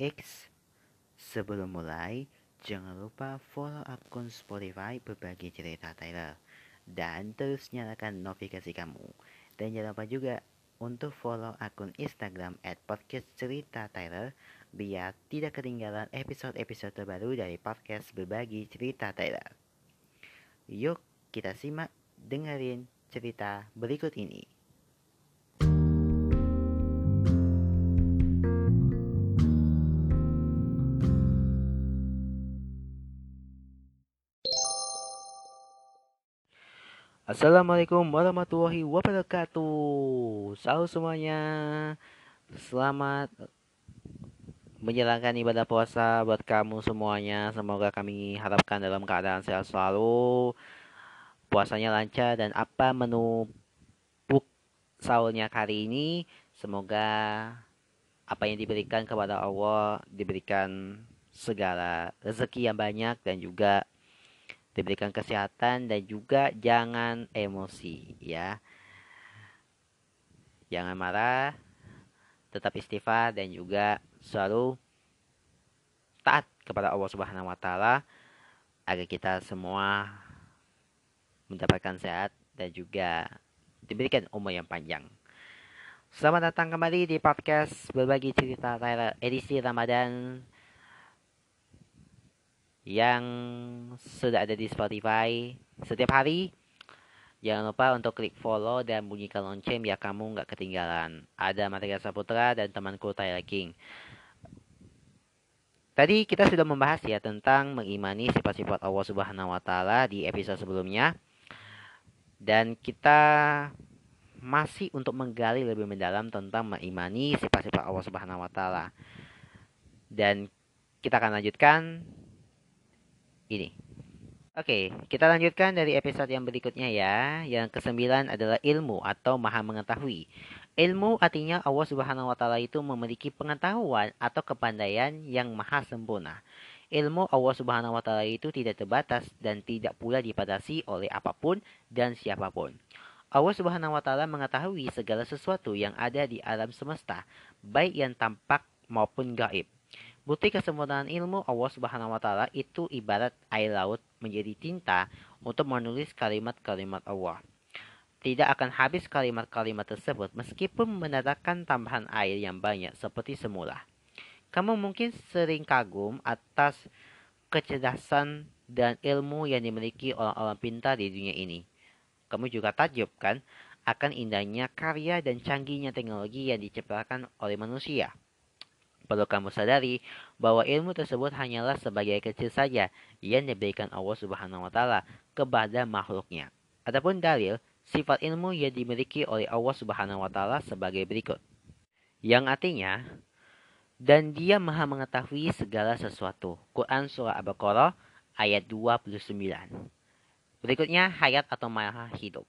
X. Sebelum mulai, jangan lupa follow akun Spotify berbagi cerita Tyler. Dan terus nyalakan notifikasi kamu. Dan jangan lupa juga untuk follow akun Instagram at podcast cerita Tyler biar tidak ketinggalan episode-episode terbaru dari podcast berbagi cerita Tyler. Yuk kita simak dengerin cerita berikut ini. Assalamualaikum warahmatullahi wabarakatuh. Salam semuanya. Selamat menjalankan ibadah puasa buat kamu semuanya. Semoga kami harapkan dalam keadaan sehat selalu. Puasanya lancar dan apa menu buk sahurnya kali ini semoga apa yang diberikan kepada Allah diberikan segala rezeki yang banyak dan juga diberikan kesehatan dan juga jangan emosi ya. Jangan marah, tetap istighfar dan juga selalu taat kepada Allah Subhanahu wa taala agar kita semua mendapatkan sehat dan juga diberikan umur yang panjang. Selamat datang kembali di podcast berbagi cerita edisi Ramadan yang sudah ada di Spotify setiap hari. Jangan lupa untuk klik follow dan bunyikan lonceng biar kamu nggak ketinggalan. Ada Materi Saputra dan temanku Tyler King. Tadi kita sudah membahas ya tentang mengimani sifat-sifat Allah Subhanahu wa taala di episode sebelumnya. Dan kita masih untuk menggali lebih mendalam tentang mengimani sifat-sifat Allah Subhanahu wa taala. Dan kita akan lanjutkan ini. Oke, kita lanjutkan dari episode yang berikutnya ya. Yang kesembilan adalah ilmu atau maha mengetahui. Ilmu artinya Allah Subhanahu wa taala itu memiliki pengetahuan atau kepandaian yang maha sempurna. Ilmu Allah Subhanahu wa taala itu tidak terbatas dan tidak pula dibatasi oleh apa pun dan siapa pun. Allah Subhanahu wa taala mengetahui segala sesuatu yang ada di alam semesta, baik yang tampak maupun gaib. Bukti kesempurnaan ilmu Allah Subhanahu wa taala itu ibarat air laut menjadi tinta untuk menulis kalimat-kalimat Allah. Tidak akan habis kalimat-kalimat tersebut meskipun mendatangkan tambahan air yang banyak seperti semula. Kamu mungkin sering kagum atas kecerdasan dan ilmu yang dimiliki orang-orang pintar di dunia ini. Kamu juga takjub kan akan indahnya karya dan canggihnya teknologi yang diciptakan oleh manusia. Perlu kamu sadari bahwa ilmu tersebut hanyalah sebagai kecil saja yang diberikan Allah Subhanahu wa taala kepada makhluknya. Adapun dalil sifat ilmu yang dimiliki oleh Allah Subhanahu wa taala sebagai berikut. Yang artinya dan dia maha mengetahui segala sesuatu. Quran Surah Al-Baqarah ayat 29. Berikutnya hayat atau maha hidup.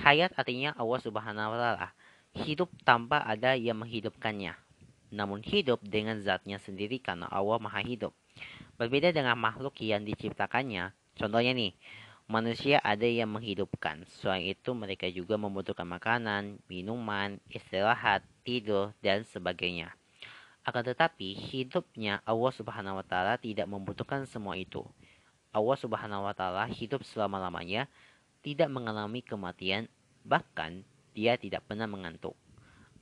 Hayat artinya Allah Subhanahu wa taala hidup tanpa ada yang menghidupkannya namun hidup dengan zatnya sendiri karena Allah maha hidup. Berbeda dengan makhluk yang diciptakannya, contohnya nih, manusia ada yang menghidupkan. Selain itu mereka juga membutuhkan makanan, minuman, istirahat, tidur, dan sebagainya. Akan tetapi, hidupnya Allah Subhanahu wa taala tidak membutuhkan semua itu. Allah Subhanahu wa taala hidup selama-lamanya, tidak mengalami kematian, bahkan dia tidak pernah mengantuk.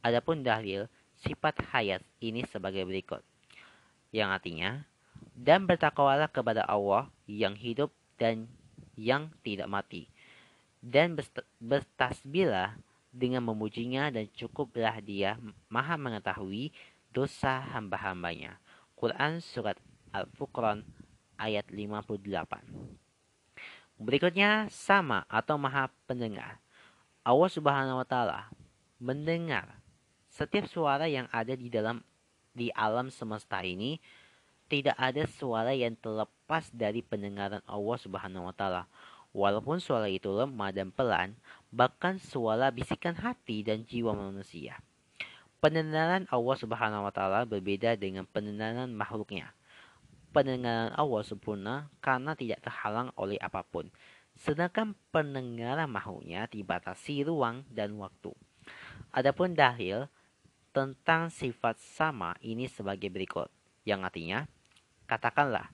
Adapun dalil sifat hayat ini sebagai berikut. Yang artinya, dan bertakwalah kepada Allah yang hidup dan yang tidak mati. Dan bertasbihlah dengan memujinya dan cukuplah dia maha mengetahui dosa hamba-hambanya. Quran Surat Al-Furqan ayat 58. Berikutnya sama atau maha pendengar. Allah subhanahu wa ta'ala mendengar setiap suara yang ada di dalam di alam semesta ini tidak ada suara yang terlepas dari pendengaran Allah Subhanahu wa taala. Walaupun suara itu lemah dan pelan, bahkan suara bisikan hati dan jiwa manusia. Pendengaran Allah Subhanahu wa taala berbeda dengan pendengaran makhluknya. Pendengaran Allah sempurna karena tidak terhalang oleh apa pun. Sedangkan pendengaran makhluknya dibatasi ruang dan waktu. Adapun dahil tentang sifat sama ini sebagai berikut. yang artinya, katakanlah,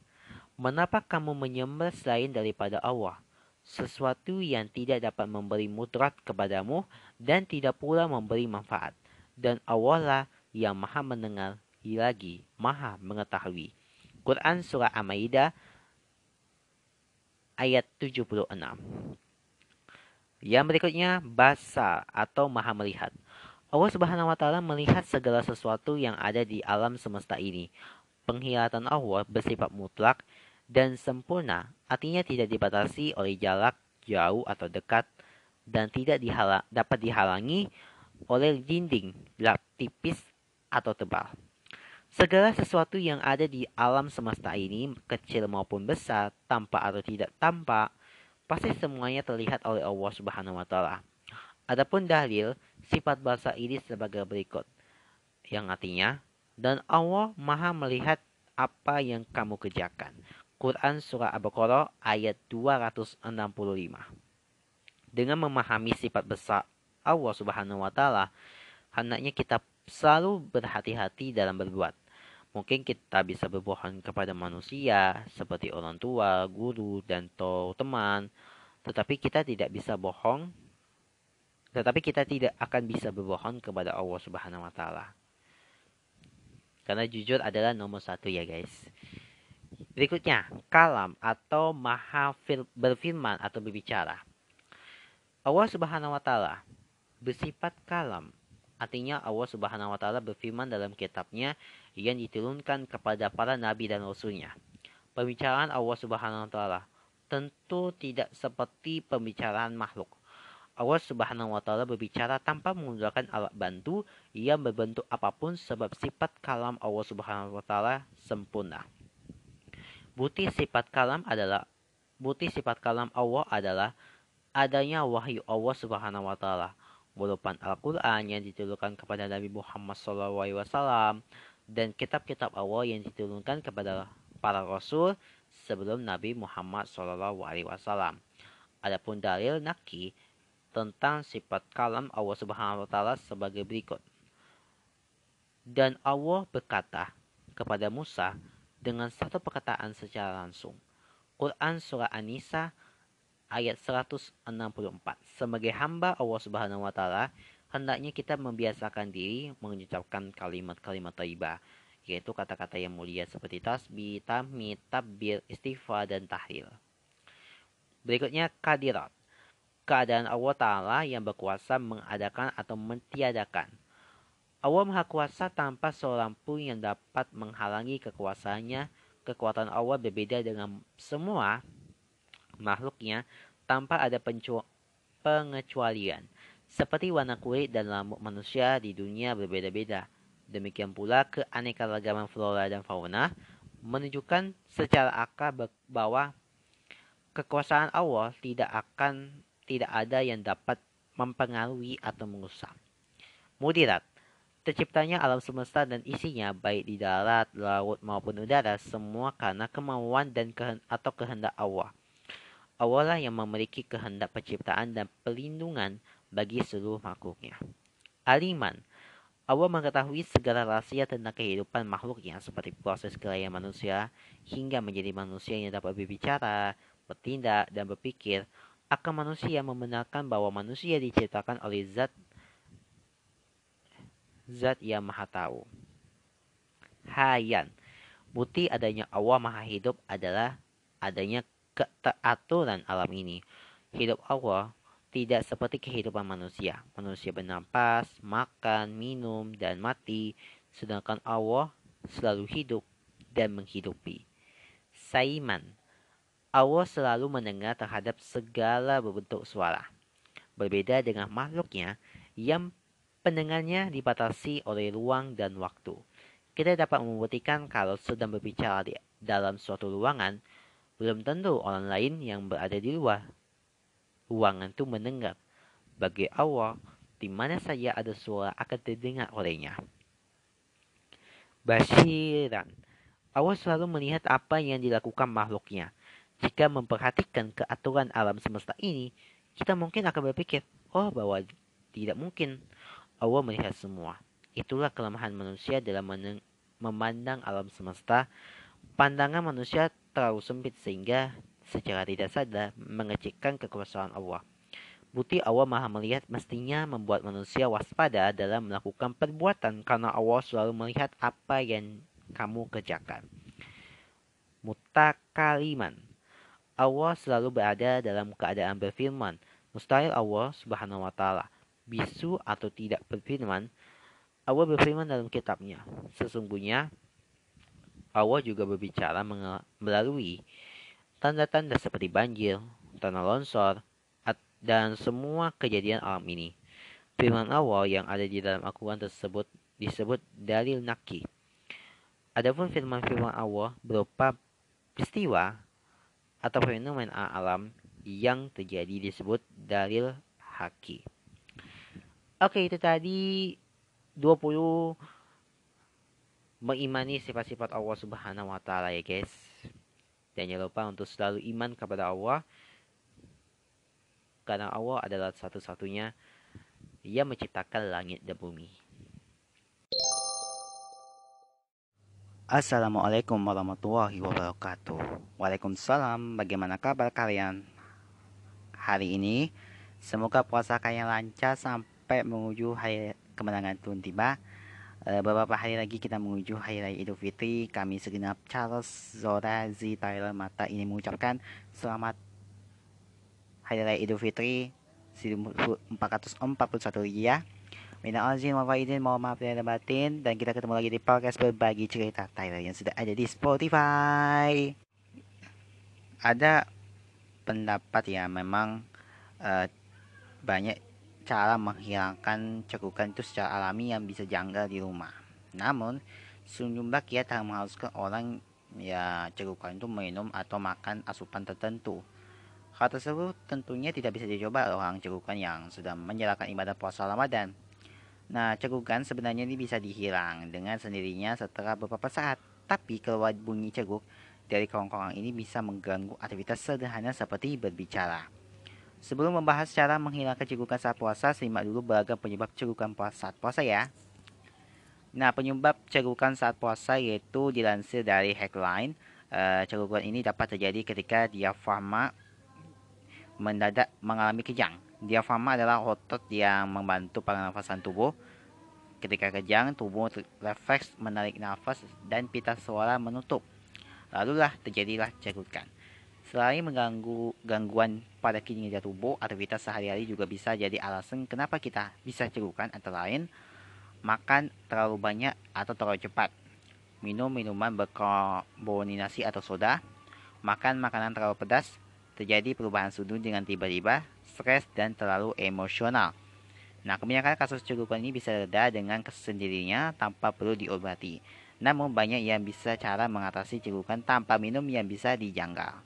Mengapa kamu menyembah selain daripada Allah? Sesuatu yang tidak dapat memberi mudrat kepadamu dan tidak pula memberi manfaat. Dan Allah lah yang maha mendengar lagi maha mengetahui. Quran Surah Al-Ma'idah ayat 76. Yang berikutnya, basa atau maha melihat. Allah Subhanahu wa taala melihat segala sesuatu yang ada di alam semesta ini. Penglihatan Allah bersifat mutlak dan sempurna, artinya tidak dibatasi oleh jarak jauh atau dekat dan tidak dihalang, dapat dihalangi oleh dinding lap tipis atau tebal. Segala sesuatu yang ada di alam semesta ini, kecil maupun besar, tampak atau tidak tampak, pasti semuanya terlihat oleh Allah Subhanahu wa taala. Adapun dalil sifat bahasa ini sebagai berikut, yang artinya dan Allah Maha melihat apa yang kamu kerjakan. Quran Surah Al-Baqarah ayat 265. Dengan memahami sifat besar Allah Subhanahu wa taala, hendaknya kita selalu berhati-hati dalam berbuat. Mungkin kita bisa berbohong kepada manusia seperti orang tua, guru, dan teman, tetapi kita tidak bisa bohong tetapi kita tidak akan bisa berbohong kepada Allah Subhanahu wa taala. Karena jujur adalah nomor satu ya guys. Berikutnya, kalam atau maha berfirman atau berbicara. Allah Subhanahu wa taala bersifat kalam. Artinya Allah Subhanahu wa taala berfirman dalam kitabnya yang diturunkan kepada para nabi dan rasulnya. Pembicaraan Allah Subhanahu wa taala tentu tidak seperti pembicaraan makhluk. Allah Subhanahu wa taala berbicara tanpa menggunakan alat bantu yang berbentuk apa pun sebab sifat kalam Allah Subhanahu wa taala sempurna. Bukti sifat kalam adalah bukti sifat kalam Allah adalah adanya wahyu Allah Subhanahu wa taala berupa Al-Qur'an yang diturunkan kepada Nabi Muhammad SAW dan kitab-kitab Allah yang diturunkan kepada para rasul sebelum Nabi Muhammad SAW. Adapun dalil naki tentang sifat kalam Allah Subhanahu wa taala sebagai berikut. Dan Allah berkata kepada Musa, dengan satu perkataan secara langsung. Quran Surah An-Nisa ayat 164. Sebagai hamba Allah Subhanahu wa taala, hendaknya kita membiasakan diri mengucapkan kalimat-kalimat thayyibah, yaitu kata-kata yang mulia seperti tasbih, tahmid, tabbir, istighfar dan tahlil. Berikutnya kadirat. Keadaan Allah Ta'ala yang berkuasa mengadakan atau mentiadakan Allah Maha Kuasa tanpa seorang pun yang dapat menghalangi kekuasaannya. Kekuatan Allah berbeda dengan semua makhluknya tanpa ada pengecualian. Seperti warna kulit dan rambut manusia di dunia berbeda-beda. Demikian pula keanekaragaman flora dan fauna menunjukkan secara akal bahwa kekuasaan Allah tidak akan tidak ada yang dapat mempengaruhi atau mengusap. Mudirat Terciptanya alam semesta dan isinya, baik di darat, laut maupun udara, semua karena kemauan dan kehend atau kehendak Allah. Allah lah yang memiliki kehendak penciptaan dan pelindungan bagi seluruh makhluknya. Aliman, Allah mengetahui segala rahasia tentang kehidupan makhluknya seperti proses kelahiran manusia hingga menjadi manusia yang dapat berbicara, bertindak, dan berpikir. Akan manusia membenarkan bahwa manusia diciptakan oleh zat zat yang maha tahu. Hayan. Bukti adanya Allah maha hidup adalah adanya keteraturan alam ini. Hidup Allah tidak seperti kehidupan manusia. Manusia bernapas, makan, minum, dan mati. Sedangkan Allah selalu hidup dan menghidupi. Saiman. Allah selalu mendengar terhadap segala bentuk suara. Berbeda dengan makhluknya yang pendengarnya dibatasi oleh ruang dan waktu. Kita dapat membuktikan kalau sedang berbicara di dalam suatu ruangan, belum tentu orang lain yang berada di luar ruangan itu mendengar. Bagi Allah, di mana saja ada suara akan terdengar olehnya. Basiran. Allah selalu melihat apa yang dilakukan makhluknya. Jika memperhatikan keaturan alam semesta ini, kita mungkin akan berpikir, oh bahwa tidak mungkin Allah melihat semua. Itulah kelemahan manusia dalam memandang alam semesta, pandangan manusia terlalu sempit sehingga secara tidak sadar mengecilkan kekuasaan Allah. Bukti Allah maha melihat mestinya membuat manusia waspada dalam melakukan perbuatan karena Allah selalu melihat apa yang kamu kerjakan. Mutakaliman Allah selalu berada dalam keadaan berfirman. Mustahil Allah subhanahu wa ta'ala bisu atau tidak berfirman. Allah berfirman dalam kitabnya. Sesungguhnya Allah juga berbicara melalui tanda-tanda seperti banjir, tanah longsor, dan semua kejadian alam ini. Firman Allah yang ada di dalam Al-Quran tersebut disebut dalil naki. Adapun firman-firman Allah berupa peristiwa atau fenomena alam yang terjadi disebut dalil haki. Oke, itu tadi 20 mengimani sifat-sifat Allah Subhanahu wa taala ya, guys. Dan jangan lupa untuk selalu iman kepada Allah karena Allah adalah satu-satunya yang menciptakan langit dan bumi. Assalamualaikum warahmatullahi wabarakatuh. Waalaikumsalam. Bagaimana kabar kalian hari ini? Semoga puasa kalian lancar sampai menuju hari kemenangan Tuhan tiba. Eh, beberapa hari lagi kita menuju hari raya Idul Fitri. Kami segenap Charles, Zora, Z, Tyler, Mata ini mengucapkan selamat Hari Raya Idul Fitri 1441 Hijriah. Minal azin wal faizin, mohon maaf dan batin dan kita ketemu lagi di podcast berbagi cerita Tyler yang sudah ada di Spotify. Ada pendapat ya memang uh, banyak cara menghilangkan cekukan itu secara alami yang bisa janggal di rumah. Namun sejumlah kiat yang mengharuskan orang ya cekukan itu minum atau makan asupan tertentu Hal tersebut tentunya tidak bisa dicoba orang cegukan yang sudah menjalankan ibadah puasa Ramadan. Nah, cegukan sebenarnya ini bisa dihilang dengan sendirinya setelah beberapa saat. Tapi keluar bunyi ceguk dari kerongkongan ini bisa mengganggu aktivitas sederhana seperti berbicara. Sebelum membahas cara menghilangkan cegukan saat puasa, simak dulu beragam penyebab cegukan saat puasa ya. Nah, penyebab cegukan saat puasa yaitu dilansir dari headline, uh, cegukan ini dapat terjadi ketika diafragma mendadak mengalami kejang. Diafragma adalah otot yang membantu pernafasan tubuh. Ketika kejang, tubuh refleks menarik nafas dan pita suara menutup. Lalulah terjadilah cegukan. Selain mengganggu gangguan pada kinerja tubuh, aktivitas sehari-hari juga bisa jadi alasan kenapa kita bisa cegukan antara lain makan terlalu banyak atau terlalu cepat, minum minuman berkarboninasi atau soda, makan makanan terlalu pedas, terjadi perubahan suhu dengan tiba-tiba, stres, dan terlalu emosional. Nah, kebanyakan kasus cegukan ini bisa reda dengan sendirinya tanpa perlu diobati. Namun banyak yang bisa cara mengatasi cegukan tanpa minum yang bisa dijanggal.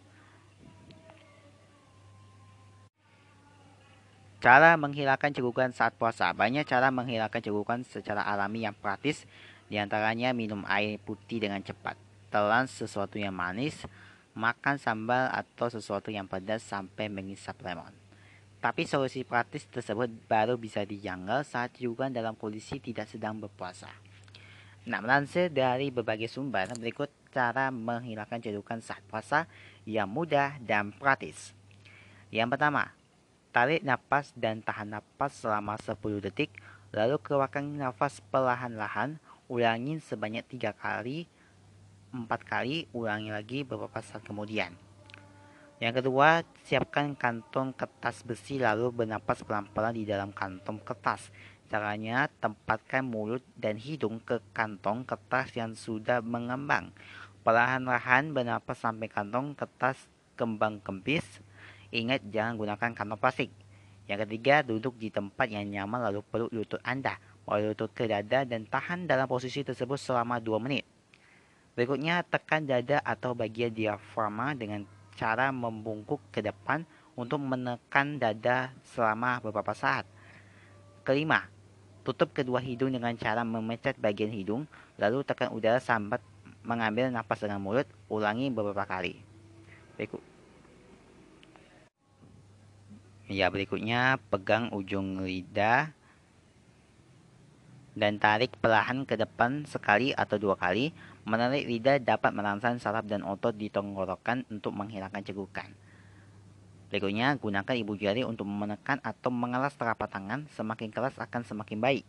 Cara menghilangkan cegukan saat puasa. Banyak cara menghilangkan cegukan secara alami yang praktis, di antaranya minum air putih dengan cepat, telan sesuatu yang manis, makan sambal atau sesuatu yang pedas sampai mengisap lemon. Tapi solusi praktis tersebut baru bisa dijanggal saat juga dalam kondisi tidak sedang berpuasa. Nah, melansir dari berbagai sumber, berikut cara menghilangkan cedukan saat puasa yang mudah dan praktis. Yang pertama, tarik nafas dan tahan nafas selama 10 detik, lalu keluarkan nafas perlahan-lahan, ulangi sebanyak tiga kali empat kali, ulangi lagi beberapa saat kemudian. Yang kedua, siapkan kantong kertas besi lalu bernapas pelan-pelan di dalam kantong kertas. Caranya, tempatkan mulut dan hidung ke kantong kertas yang sudah mengembang. Perlahan-lahan bernapas sampai kantong kertas kembang kempis. Ingat, jangan gunakan kantong plastik. Yang ketiga, duduk di tempat yang nyaman lalu peluk lutut Anda. Bawa lutut ke dada dan tahan dalam posisi tersebut selama 2 menit. Berikutnya, tekan dada atau bagian diafragma dengan cara membungkuk ke depan untuk menekan dada selama beberapa saat. Kelima, tutup kedua hidung dengan cara memecat bagian hidung, lalu tekan udara sambat mengambil nafas dengan mulut, ulangi beberapa kali. Berikut. Ya, berikutnya pegang ujung lidah dan tarik perlahan ke depan sekali atau dua kali. Menarik lidah dapat merangsang saraf dan otot di tenggorokan untuk menghilangkan cegukan. Berikutnya, gunakan ibu jari untuk menekan atau mengelas telapak tangan. Semakin keras akan semakin baik.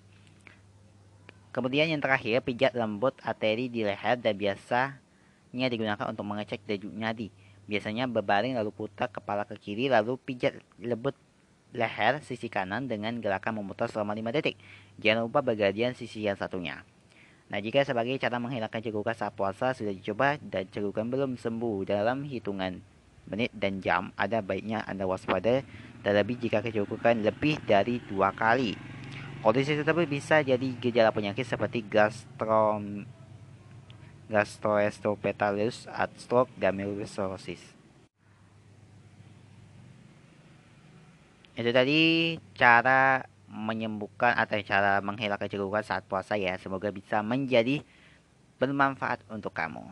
Kemudian yang terakhir, pijat lembut arteri di leher dan biasanya digunakan untuk mengecek denyut nadi. Biasanya berbaring lalu putar kepala ke kiri lalu pijat lembut leher sisi kanan dengan gerakan memutar selama 5 detik. Jangan lupa bergantian sisi yang satunya. Nah, jika sebagai cara menghilangkan cegukan saat puasa sudah dicoba dan cegukan belum sembuh dalam hitungan menit dan jam, ada baiknya Anda waspada terlebih jika kecukupan lebih dari dua kali. Kondisi tersebut bisa jadi gejala penyakit seperti gastro gastroesophageal stroke, dan. Itu tadi cara menyembuhkan atau cara menghilangkan cegukan saat puasa ya. Semoga bisa menjadi bermanfaat untuk kamu.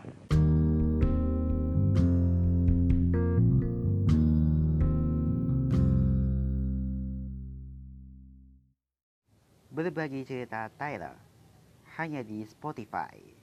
Berbagi cerita Tyler hanya di Spotify.